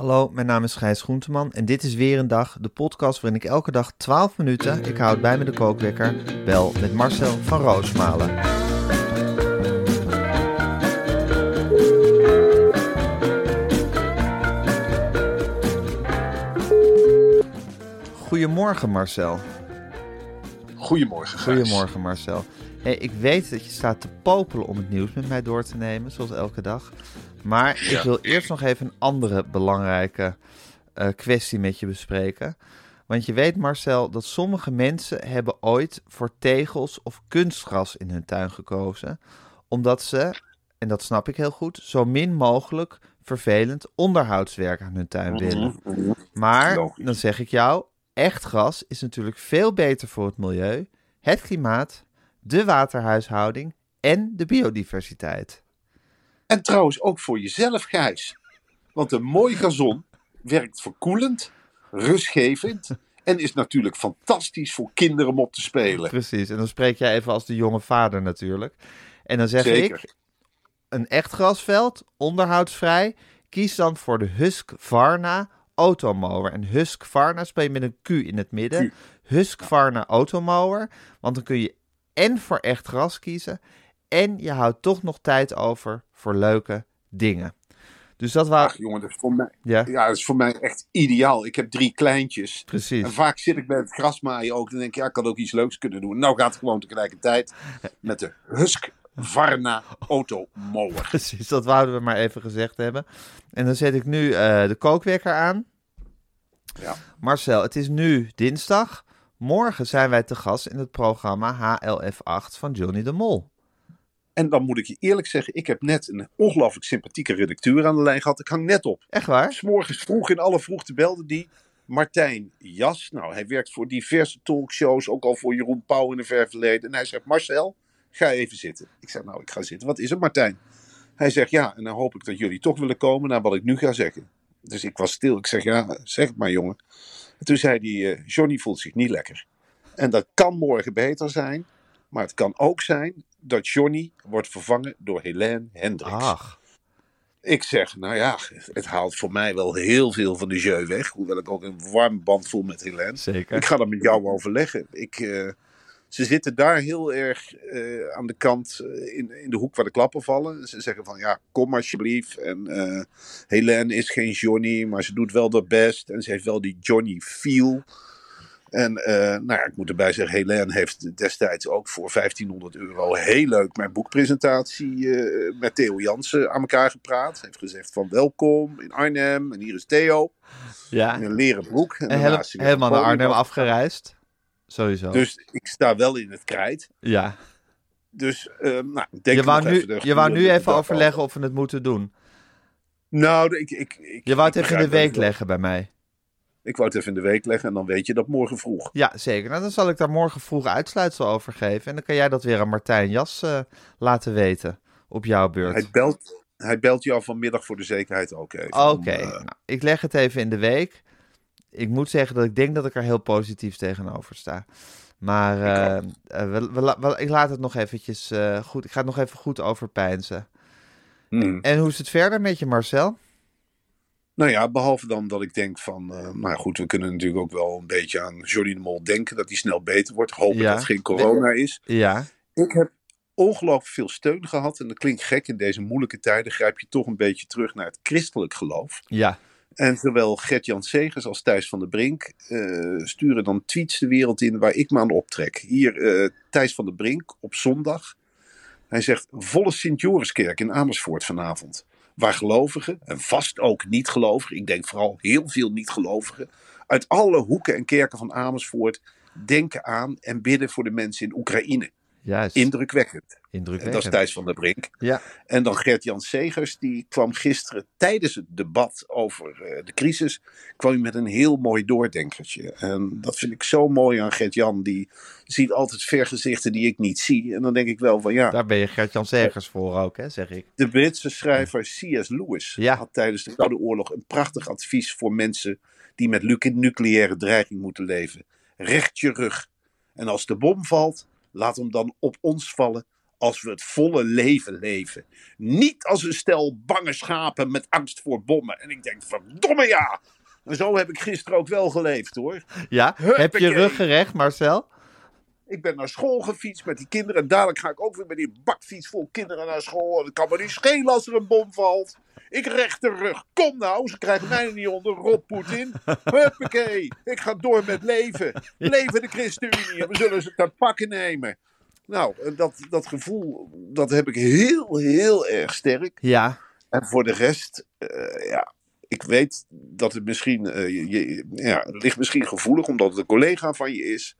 Hallo, mijn naam is Gijs Groenteman en dit is weer een dag, de podcast waarin ik elke dag 12 minuten, ik houd bij me de kookwekker, bel met Marcel van Roosmalen. Goedemorgen Marcel. Goedemorgen, Gijs. Goedemorgen Marcel. Hey, ik weet dat je staat te popelen om het nieuws met mij door te nemen, zoals elke dag. Maar ik wil eerst nog even een andere belangrijke eh, kwestie met je bespreken. Want je weet, Marcel, dat sommige mensen hebben ooit voor tegels of kunstgras in hun tuin gekozen. Omdat ze, en dat snap ik heel goed, zo min mogelijk vervelend onderhoudswerk aan hun tuin willen. Maar, Logisch. dan zeg ik jou, echt gras is natuurlijk veel beter voor het milieu, het klimaat, de waterhuishouding en de biodiversiteit. En trouwens ook voor jezelf, Gijs. Want een mooi gazon werkt verkoelend, rustgevend en is natuurlijk fantastisch voor kinderen om op te spelen. Precies, en dan spreek jij even als de jonge vader natuurlijk. En dan zeg Zeker. ik, een echt grasveld, onderhoudsvrij, kies dan voor de Husqvarna automower. En Husqvarna speel je met een Q in het midden. Q. Husqvarna automower, want dan kun je en voor echt gras kiezen en je houdt toch nog tijd over voor leuke dingen. Dus dat was... Ach jongen, dat is voor mij, Ja, ja, dat is voor mij echt ideaal. Ik heb drie kleintjes. precies. En vaak zit ik bij het grasmaaien ook. Dan denk ik, ja, ik had ook iets leuks kunnen doen. Nou gaat het gewoon tegelijkertijd met de Husqvarna Automower. Precies, dat wouden we maar even gezegd hebben. En dan zet ik nu eh, de kookwekker aan. Ja. Marcel, het is nu dinsdag. Morgen zijn wij te gast in het programma HLF8 van Johnny de Mol. En dan moet ik je eerlijk zeggen, ik heb net een ongelooflijk sympathieke redacteur aan de lijn gehad. Ik hang net op. Echt waar? S morgens vroeg in alle vroegte belde die Martijn Jas. Nou, hij werkt voor diverse talkshows, ook al voor Jeroen Pauw in een ver verleden. En hij zegt, Marcel, ga even zitten. Ik zeg, nou, ik ga zitten. Wat is het, Martijn? Hij zegt, ja, en dan hoop ik dat jullie toch willen komen naar wat ik nu ga zeggen. Dus ik was stil. Ik zeg, ja, zeg het maar, jongen. En toen zei hij, eh, Johnny voelt zich niet lekker. En dat kan morgen beter zijn. Maar het kan ook zijn dat Johnny wordt vervangen door Helene Hendricks. Ach, Ik zeg, nou ja, het haalt voor mij wel heel veel van de jeu weg. Hoewel ik ook een warm band voel met Helene. zeker. Ik ga dat met jou overleggen. Ik, eh, ze zitten daar heel erg eh, aan de kant, eh, in, in de hoek waar de klappen vallen. Ze zeggen van, ja, kom alsjeblieft. En Helene is geen Johnny, maar ze doet wel haar best. En ze heeft wel die Johnny feel. En eh, nou ja, ik moet erbij zeggen, Helene heeft destijds ook voor 1500 euro heel leuk mijn boekpresentatie eh, met Theo Jansen aan elkaar gepraat. Ze heeft gezegd van welkom in Arnhem en hier is Theo. Ja, In een leren broek. En helemaal naar Arnhem afgereisd. Sowieso. Dus ik sta wel in het krijt. ja. Dus eh, nou, ik denk Je wou, nu, even je wou nu even overleggen of we het moeten doen. Nou, ik, ik, ik, Je wou het even in de week leggen bij mij. Ik wou het even in de week leggen en dan weet je dat morgen vroeg. Ja, zeker. Nou, dan zal ik daar morgen vroeg uitsluitsel over geven. En dan kan jij dat weer aan Martijn Jas eh, laten weten op jouw beurt. Hij belt, hij belt jou vanmiddag voor de zekerheid ook even. Oké, eh, nou, ik leg het even in de week. Ik moet zeggen dat ik denk dat ik er heel positief tegenover sta. Maar Ik eh, we, we la- we- ik laat het nog eventjes goed. Ik ga het nog even goed overpeinzen. hmm. En hoe is het verder met je, Marcel? Nou ja, behalve dan dat ik denk van, eh, nou goed, we kunnen natuurlijk ook wel een beetje aan Johnny de Mol denken dat hij snel beter wordt. Hopen Ja. dat het geen corona is. Ja, Ik heb ongelooflijk veel steun gehad en dat klinkt gek in deze moeilijke tijden. Grijp je toch een beetje terug naar het christelijk geloof. ja, En zowel Gert-Jan Segers als Thijs van der Brink eh, sturen dan tweets de wereld in waar ik me aan optrek. Hier eh, Thijs van der Brink op zondag. Hij zegt volle Sint-Joriskerk in Amersfoort vanavond. Waar gelovigen, en vast ook niet-gelovigen, ik denk vooral heel veel niet-gelovigen, uit alle hoeken en kerken van Amersfoort denken aan en bidden voor de mensen in Oekraïne. Juist. Indrukwekkend. Indrukwekkend. Dat is Thijs van der Brink. Ja, En dan Gert-Jan Segers, die kwam gisteren tijdens het debat over eh, de crisis, kwam hij met een heel mooi doordenkertje. En dat vind ik zo mooi aan Gert-Jan, die ziet altijd vergezichten die ik niet zie. En dan denk ik wel van ja, daar ben je Gert-Jan Segers voor ook, hè, zeg ik. de Britse schrijver C.S. Lewis Ja. had tijdens de Koude Oorlog een prachtig advies voor mensen die met nucleaire dreiging moeten leven. Recht je rug. En als de bom valt, laat hem dan op ons vallen als we het volle leven leven. Niet als een stel bange schapen met angst voor bommen. En ik denk, verdomme ja! En zo heb ik gisteren ook wel geleefd hoor. Ja, heb je rug gerecht, Marcel? Ik ben naar school gefietst met die kinderen. En dadelijk ga ik ook weer met die bakfiets vol kinderen naar school. En het kan me niet schelen als er een bom valt. Ik recht de rug. Kom nou, ze krijgen mij er niet onder. Rob Poetin. Huppakee. Ik ga door met leven. Leven de ChristenUnie. En we zullen ze te pakken nemen. Nou, dat, dat gevoel, dat heb ik heel, heel erg sterk. Ja, En voor de rest, eh, ja, ik weet dat het misschien, eh, je- ja, het ligt misschien gevoelig omdat het een collega van je is.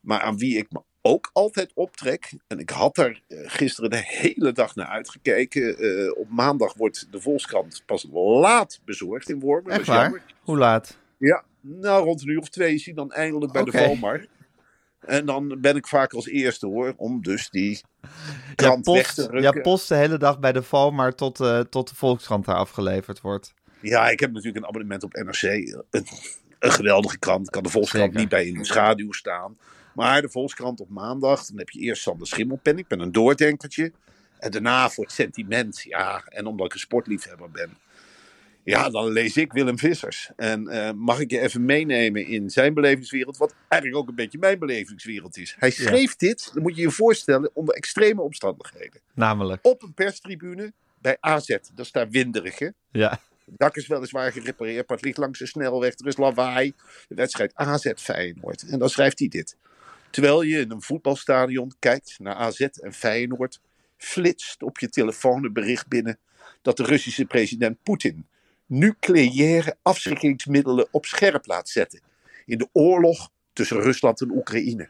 Maar aan wie ik me ook altijd optrek, en ik had daar eh, gisteren de hele dag naar uitgekeken. eh, op maandag wordt de Volkskrant pas laat bezorgd in Wormen. echt waar? Hoe laat? Ja, nou rond een uur of twee is hij dan eindelijk bij de Vomar. En dan ben ik vaak als eerste hoor, om dus die Ja, krant weg post, te ja, rukken. post de hele dag bij de val, maar tot, eh, tot de Volkskrant daar afgeleverd wordt. Ja, ik heb natuurlijk een abonnement op NRC. Een, een geweldige krant. Kan de Volkskrant Zeker. niet bij in de schaduw staan. Maar de Volkskrant op maandag. Dan heb je eerst Sander Schimmelpen. Ik ben een doordenkertje. En daarna voor het sentiment. Ja, en omdat ik een sportliefhebber ben. Ja, dan lees ik Willem Vissers. En eh, mag ik je even meenemen in zijn belevingswereld. Wat eigenlijk ook een beetje mijn belevingswereld is. Hij schreef dit, dan moet je je voorstellen, onder extreme omstandigheden. Namelijk. Op een perstribune bij AZ. Dat is daar winderig, hè? Ja, Het dak is weliswaar gerepareerd, maar het ligt langs de snelweg. Er is lawaai. De wedstrijd AZ Feyenoord. En dan schrijft hij dit. Terwijl je in een voetbalstadion kijkt naar AZ en Feyenoord, flitst op je telefoon een bericht binnen dat de Russische president Poetin nucleaire afschrikkingsmiddelen op scherp laat zetten in de oorlog tussen Rusland en Oekraïne.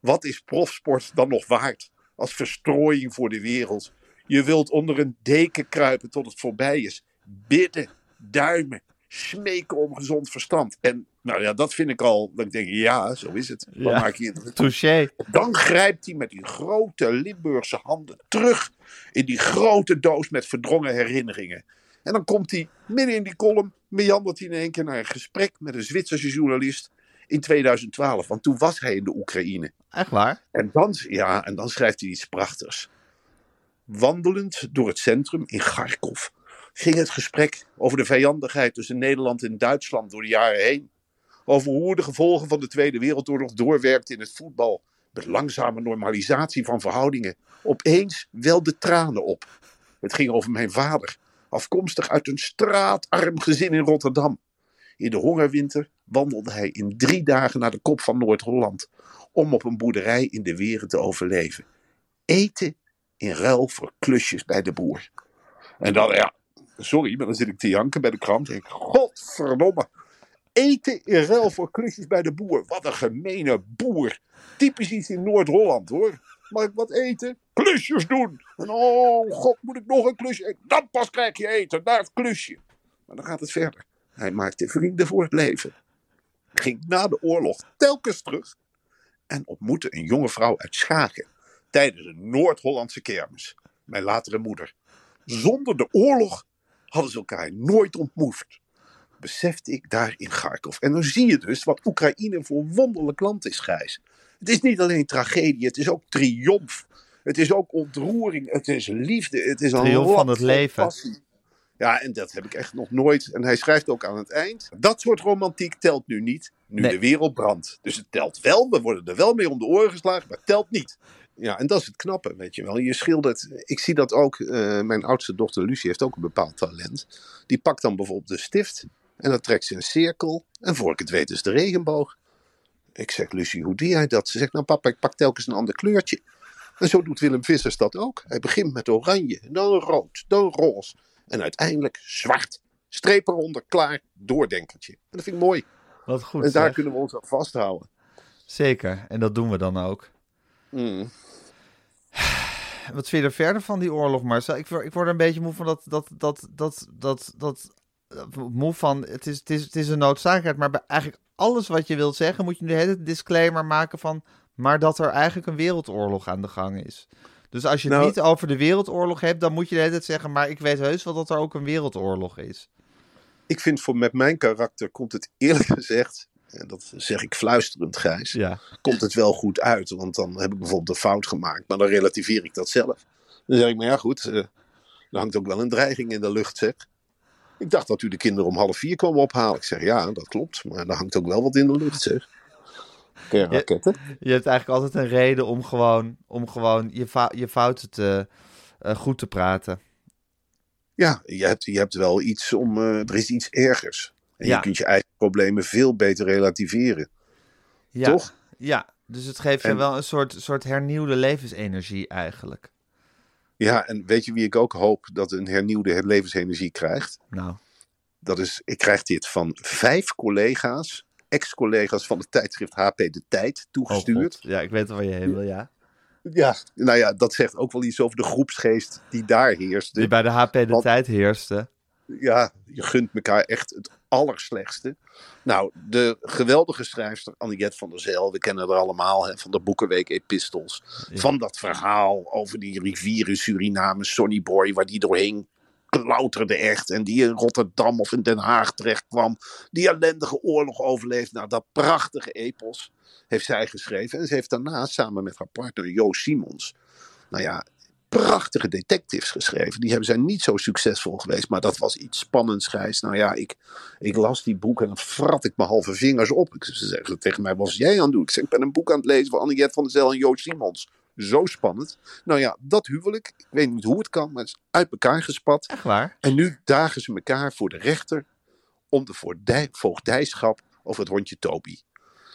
Wat is profsport dan nog waard als verstrooiing voor de wereld? Je wilt onder een deken kruipen tot het voorbij is. Bidden, duimen, smeken om gezond verstand. En nou ja, dat vind ik al, dat ik denk, ja, zo is het. Wat Ja. maak je het? touché. Dan grijpt hij met die grote Limburgse handen terug in die grote doos met verdrongen herinneringen. En dan komt hij midden in die column, meandert hij in één keer naar een gesprek met een Zwitserse journalist in 2012. Want toen was hij in de Oekraïne. Echt waar? En dan, ja, en dan schrijft hij iets prachtigs. Wandelend door het centrum in Kharkov ging het gesprek over de vijandigheid tussen Nederland en Duitsland door de jaren heen. Over hoe de gevolgen van de Tweede Wereldoorlog doorwerkt in het voetbal. Met langzame normalisatie van verhoudingen. Opeens wel de tranen op. Het ging over mijn vader, afkomstig uit een straatarm gezin in Rotterdam. In de hongerwinter wandelde hij in drie dagen naar de kop van Noord-Holland om op een boerderij in de Weren te overleven. Eten in ruil voor klusjes bij de boer. En dan, ja, sorry, maar dan zit ik te janken bij de krant. En ik, godverdomme. Eten in ruil voor klusjes bij de boer. Wat een gemene boer. Typisch iets in Noord-Holland hoor. Mag ik wat eten? Klusjes doen. En oh god, moet ik nog een klusje? Dan pas krijg je eten, naar het klusje. Maar dan gaat het verder. Hij maakte vrienden voor het leven. Ging na de oorlog telkens terug en ontmoette een jonge vrouw uit Schagen tijdens een Noord-Hollandse kermis. Mijn latere moeder. Zonder de oorlog hadden ze elkaar nooit ontmoet. Besefte ik daar in Kharkov. En dan zie je dus wat Oekraïne voor wonderlijk land is, Gijs. Het is niet alleen tragedie, het is ook triomf. Het is ook ontroering, het is liefde, het is een Triomf van het leven. passie. Ja, en dat heb ik echt nog nooit. En hij schrijft ook aan het eind. Dat soort romantiek telt nu niet, nu Nee. de wereld brandt. Dus het telt wel, we worden er wel mee om de oren geslagen, maar het telt niet. Ja, en dat is het knappe, weet je wel. Je schildert, ik zie dat ook, eh, mijn oudste dochter Lucie heeft ook een bepaald talent. Die pakt dan bijvoorbeeld de stift en dan trekt ze een cirkel. En voor ik het weet is de regenboog. Ik zeg, Lucie, hoe doe jij dat? Ze zegt, nou papa, ik pak telkens een ander kleurtje. En zo doet Willem Vissers dat ook. Hij begint met oranje, dan rood, dan roze. En uiteindelijk zwart. Streep eronder, klaar, doordenkertje. En dat vind ik mooi. Wat goed. en daar zeg. kunnen we ons aan vasthouden. Zeker, en dat doen we dan ook. Mm. Wat vind je er verder van die oorlog, Marcel? Ik word, ik word er een beetje moe van dat, dat, dat, dat, dat, dat, dat- moe van, het is, het, is, het is een noodzakelijkheid, maar bij eigenlijk alles wat je wilt zeggen, moet je nu hele disclaimer maken van, maar dat er eigenlijk een wereldoorlog aan de gang is. Dus als je het Nou- niet over de wereldoorlog hebt, dan moet je de hele tijd zeggen, maar ik weet heus wel dat er ook een wereldoorlog is. Ik vind voor met mijn karakter komt het eerlijk gezegd, en dat zeg ik fluisterend Gijs, Ja, komt het wel goed uit. Want dan heb ik bijvoorbeeld een fout gemaakt, maar dan relativeer ik dat zelf. Dan zeg ik, maar ja goed, eh, er hangt ook wel een dreiging in de lucht zeg. Ik dacht dat u de kinderen om half vier kwam ophalen. Ik zeg, ja, dat klopt, maar er hangt ook wel wat in de lucht zeg. Oké, Ja. raketten. je hebt eigenlijk altijd een reden om gewoon, om gewoon je, je fouten te, eh, goed te praten. Ja, je hebt, je hebt wel iets om, eh, er is iets ergers. En Ja. je kunt je eigen problemen veel beter relativeren. Ja, Toch? Ja, dus het geeft je En- wel een soort, soort hernieuwde levensenergie eigenlijk. Ja, en weet je wie ik ook hoop dat een hernieuwde levensenergie krijgt? Nou, Dat is, ik krijg dit van vijf collega's, ex-collega's van het tijdschrift HP De Tijd, oh toegestuurd. god. Ja, ik weet waar je heen wil, ja. ja, nou ja, dat zegt ook wel iets over de groepsgeest die daar heerste. Die bij de HP de Want- tijd heerste. Ja, je gunt elkaar echt het allerslechtste. Nou, de geweldige schrijfster Anniette van der Zijl, we kennen haar allemaal hè, van de Boekenweek Epistels. Ja. Van dat verhaal over die rivier in Suriname, Sonny Boy, waar die doorheen klauterde echt. En die in Rotterdam of in Den Haag terecht kwam. Die ellendige oorlog overleefde. Nou, dat prachtige epos heeft zij geschreven. En ze heeft daarna samen met haar partner Jo Simons, nou ja, prachtige detectives geschreven. Die hebben zijn niet zo succesvol geweest, maar dat was iets spannends, Gijs. Nou ja, ik, ik las die boek en dan frat ik mijn halve vingers op. Ik, ze zeggen tegen mij, wat was jij aan het doen? Ik zeg, ik ben een boek aan het lezen van Anniette van der Zijl en Jo Simons. Zo spannend. Nou ja, dat huwelijk, ik weet niet hoe het kan, maar het is uit elkaar gespat. Echt waar? En nu dagen ze elkaar voor de rechter om de voogdijschap over het hondje Toby.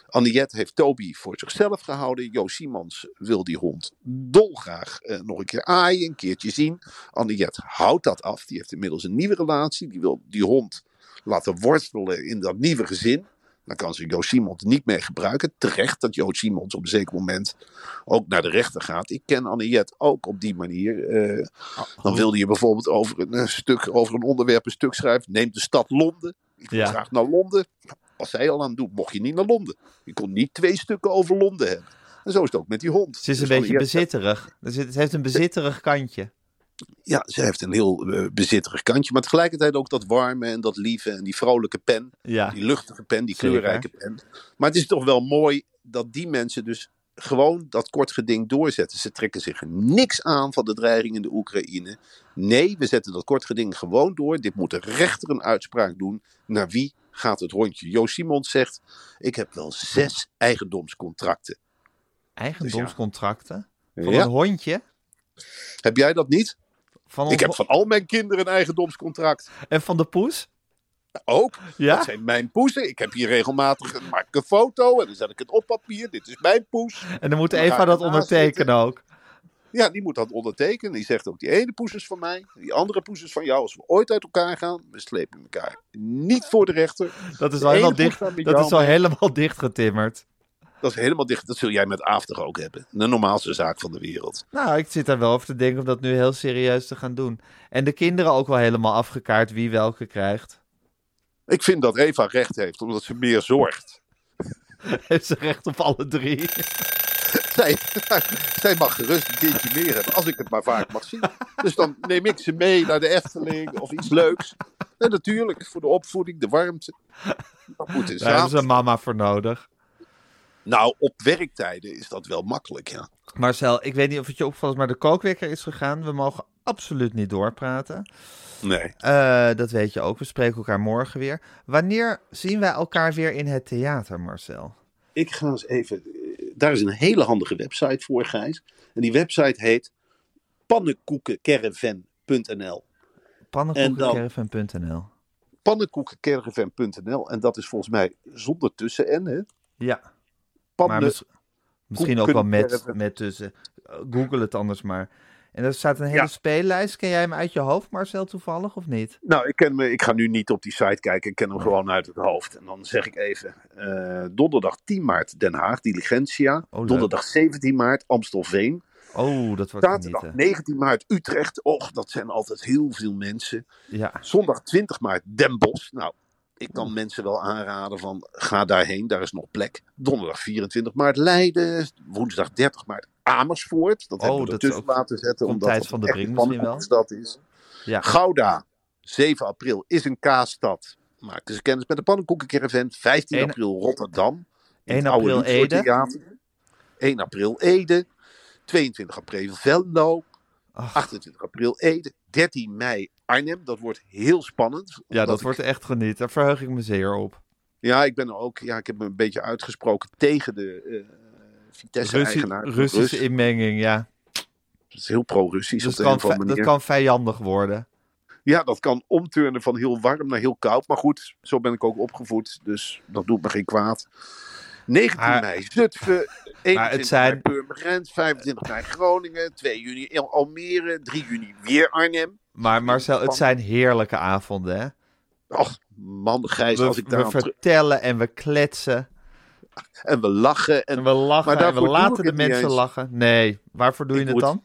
Anniette heeft Toby voor zichzelf gehouden. Jo Simons wil die hond dolgraag eh, nog een keer aaien, een keertje zien. Anniette houdt dat af. Die heeft inmiddels een nieuwe relatie. Die wil die hond laten worstelen in dat nieuwe gezin. Dan kan ze Jo Simons niet meer gebruiken. Terecht dat Jo Simons op een zeker moment ook naar de rechter gaat. Ik ken Anniette ook op die manier. Eh, dan wilde je bijvoorbeeld over een, eh, stuk, over een onderwerp een stuk schrijven. Neem de stad Londen. Ik wil Ja. graag naar Londen. Was zij al aan het doen, mocht je niet naar Londen. Je kon niet twee stukken over Londen hebben. En zo is het ook met die hond. Ze is een Dus beetje Anniette- bezitterig. Dus het, heeft een bezitterig kantje. Ja, ze heeft een heel eh, bezitterig kantje. Maar tegelijkertijd ook dat warme en dat lieve en die vrolijke pen. Ja, Die luchtige pen, die Zeker. kleurrijke pen. Maar het is toch wel mooi dat die mensen dus gewoon dat kort geding doorzetten. Ze trekken zich niks aan van de dreiging in de Oekraïne. Nee, we zetten dat kort geding gewoon door. Dit moet de rechter een uitspraak doen. Naar wie gaat het rondje? Jo Simons zegt, ik heb wel zes eigendomscontracten. eigendomscontracten. Van Ja. een hondje. Heb jij dat niet? Van Ik heb van al mijn kinderen een eigendomscontract. En van de poes. Ook. Ja? Dat zijn mijn poezen. Ik heb hier regelmatig een, maak een foto en dan zet ik het op papier. Dit is mijn poes. En dan moet Eva dat ondertekenen ook. Ja, die moet dat ondertekenen. Die zegt ook, die ene poes is van mij, die andere poes is van jou. Als we ooit uit elkaar gaan, we slepen elkaar niet voor de rechter. Dat is De al helemaal ene poes dicht. Dat jou, is helemaal dicht getimmerd. Dat is helemaal dicht. Dat zul jij met After ook hebben. De normaalste zaak van de wereld. Nou, ik zit daar wel over te denken om dat nu heel serieus te gaan doen. En de kinderen ook wel helemaal afgekaart wie welke krijgt. Ik vind dat Eva recht heeft, omdat ze meer zorgt. Heeft ze recht op alle drie. Zij, zij mag gerust een kindje meer hebben, als ik het maar vaak mag zien. Dus dan neem ik ze mee naar de Efteling of iets leuks. En natuurlijk, voor de opvoeding, de warmte. Dat moet in Daar hebben ze mama voor nodig. Nou, op werktijden is dat wel makkelijk, ja. Marcel, ik weet niet of het je opvalt, maar de kookwekker is gegaan. We mogen absoluut niet doorpraten. Nee. Eh, dat weet je ook. We spreken elkaar morgen weer. Wanneer zien wij elkaar weer in het theater, Marcel? Ik ga eens even. Daar is een hele handige website voor, Gijs. En die website heet pannenkoekencaravan.nl. Pannenkoekencaravan.nl Pannenkoekencaravan.nl. En dat is volgens mij zonder tussen N, hè? Ja, maar Pannen. mis- misschien ook wel met, met tussen. Google het anders maar. En er staat een hele Ja. speellijst. Ken jij hem uit je hoofd, Marcel, toevallig of niet? Nou, ik, ken me, ik ga nu niet op die site kijken. Ik ken hem gewoon uit het hoofd. En dan zeg ik even. eh, donderdag 10 maart Den Haag, Diligentia. Oh, donderdag 17 maart Amstelveen. Oh, dat wordt Zaterdag genieten. 19 maart Utrecht. Och, dat zijn altijd heel veel mensen. Ja. Zondag 20 maart Den Bosch. Nou, ik kan mensen wel aanraden van ga daarheen, daar is nog plek. Donderdag 24 maart Leiden. Woensdag 30 maart Amersfoort. Dat Oh, hebben we ertussen laten zetten. omdat dat van de echt een pannenkoekenstad is. ja. Gouda, 7 april, is een kaasstad. Maak dus kennis met de pannenkoekencaravan. 15 Eén- april Rotterdam. in 1 het oude april Ede. Theater. 1 april Ede. 22 april Venlo. Ach. 28 april Ede. 13 mei Arnhem. Dat wordt heel spannend. Ja, dat ik- wordt echt genieten. Daar verheug ik me zeer op. Ja, ik ben er ook. Ja, ik heb me een beetje uitgesproken tegen de eh Vitesse-eigenaar. Russi- Russische Rus. inmenging, ja. Dat is heel pro-Russisch Dus op de kan dat kan vijandig worden. Ja, dat kan omturnen van heel warm naar heel koud. Maar goed, zo ben ik ook opgevoed. Dus dat doet me geen kwaad. 19 Maar- mei Zutphen. 21 zijn- mei Purmerend. 25 mei Groningen. 2 juni Al- Almere. 3 juni weer Arnhem. Maar Marcel, het zijn heerlijke avonden, hè? Och, man, Gijs, We, als ik daar we vertellen en we kletsen. En we lachen. En En we lachen Maar en we laten de mensen lachen. Nee, waarvoor doe je het dan?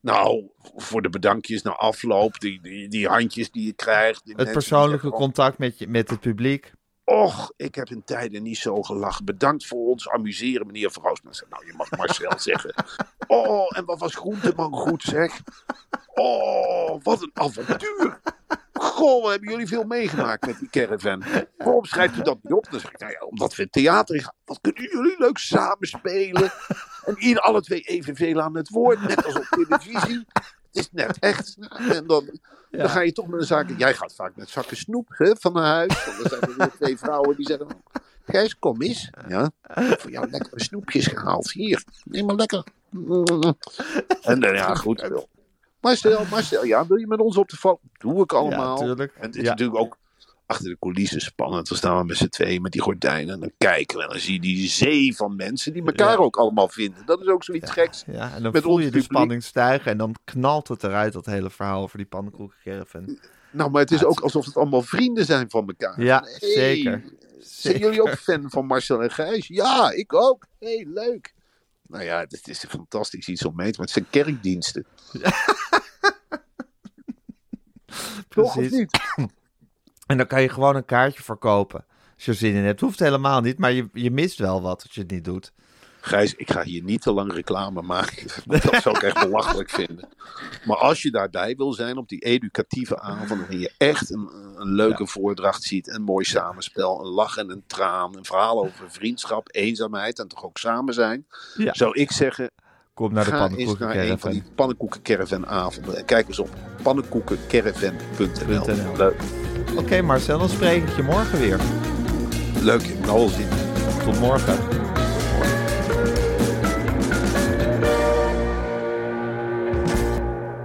Nou, voor de bedankjes na afloop, die, die, die handjes die je krijgt. die Het persoonlijke zeggen, contact met, je, met het publiek. Och, ik heb in tijden niet zo gelachen. Bedankt voor ons amuseren, meneer Verhoosman. Nou, je mag Marcel zeggen. Oh, en wat was Groenteman goed, zeg. Oh, wat een avontuur. Goh, hebben jullie veel meegemaakt met die caravan. Waarom schrijft u dat niet op? Dan zeg ik, nou ja, omdat we theater gaan. Wat kunnen jullie leuk samenspelen? En hier alle twee evenveel aan het woord, net als op televisie. Het is net echt. En dan, Ja. dan ga je toch met een zaken. Jij gaat vaak met zakken snoep hè, van naar huis. Want dan zijn er weer twee vrouwen die zeggen: Gijs, kom eens. Ja, ik heb voor jou lekkere snoepjes gehaald. Hier, neem maar lekker. En dan, ja, goed. Marcel, Marcel, ja, wil je met ons op de foto? Doe ik allemaal. Ja, tuurlijk. En het is Ja. natuurlijk ook achter de coulissen spannend. Dan staan we met z'n tweeën met die gordijnen. En dan kijken we en dan zie je die zee van mensen die elkaar Ja. ook allemaal vinden. Dat is ook zoiets geks. Ja, en dan Met voel je de spanning stijgen en dan knalt het eruit, dat hele verhaal over die pannenkoekencaravan. Nou, maar het is ook alsof het allemaal vrienden zijn van elkaar. Ja, Hey, zeker. Zijn Zeker. jullie ook fan van Marcel en Gijs? Ja, ik ook. hey, leuk. Nou ja, het is fantastisch iets om mee te maken. Het zijn kerkdiensten. Toch of niet? En dan kan je gewoon een kaartje verkopen. Als je er zin in hebt. Hoeft helemaal niet, maar je, je mist wel wat als je het niet doet. Gijs, ik ga hier niet te lang reclame maken. want Dat zou ik echt belachelijk vinden. Maar als je daarbij wil zijn op die educatieve avond, waarin je echt een, een leuke voordracht ziet, een mooi samenspel, een lach en een traan, een verhaal over vriendschap, eenzaamheid en toch ook samen zijn, Ja. zou ik zeggen, Kom naar de ga eens naar een van die pannenkoekencaravan avonden en kijk eens op pannenkoekencaravan.nl. .nl. Leuk, Oké Marcel, dan spreek ik je morgen weer. leuk, al zin in. Tot morgen.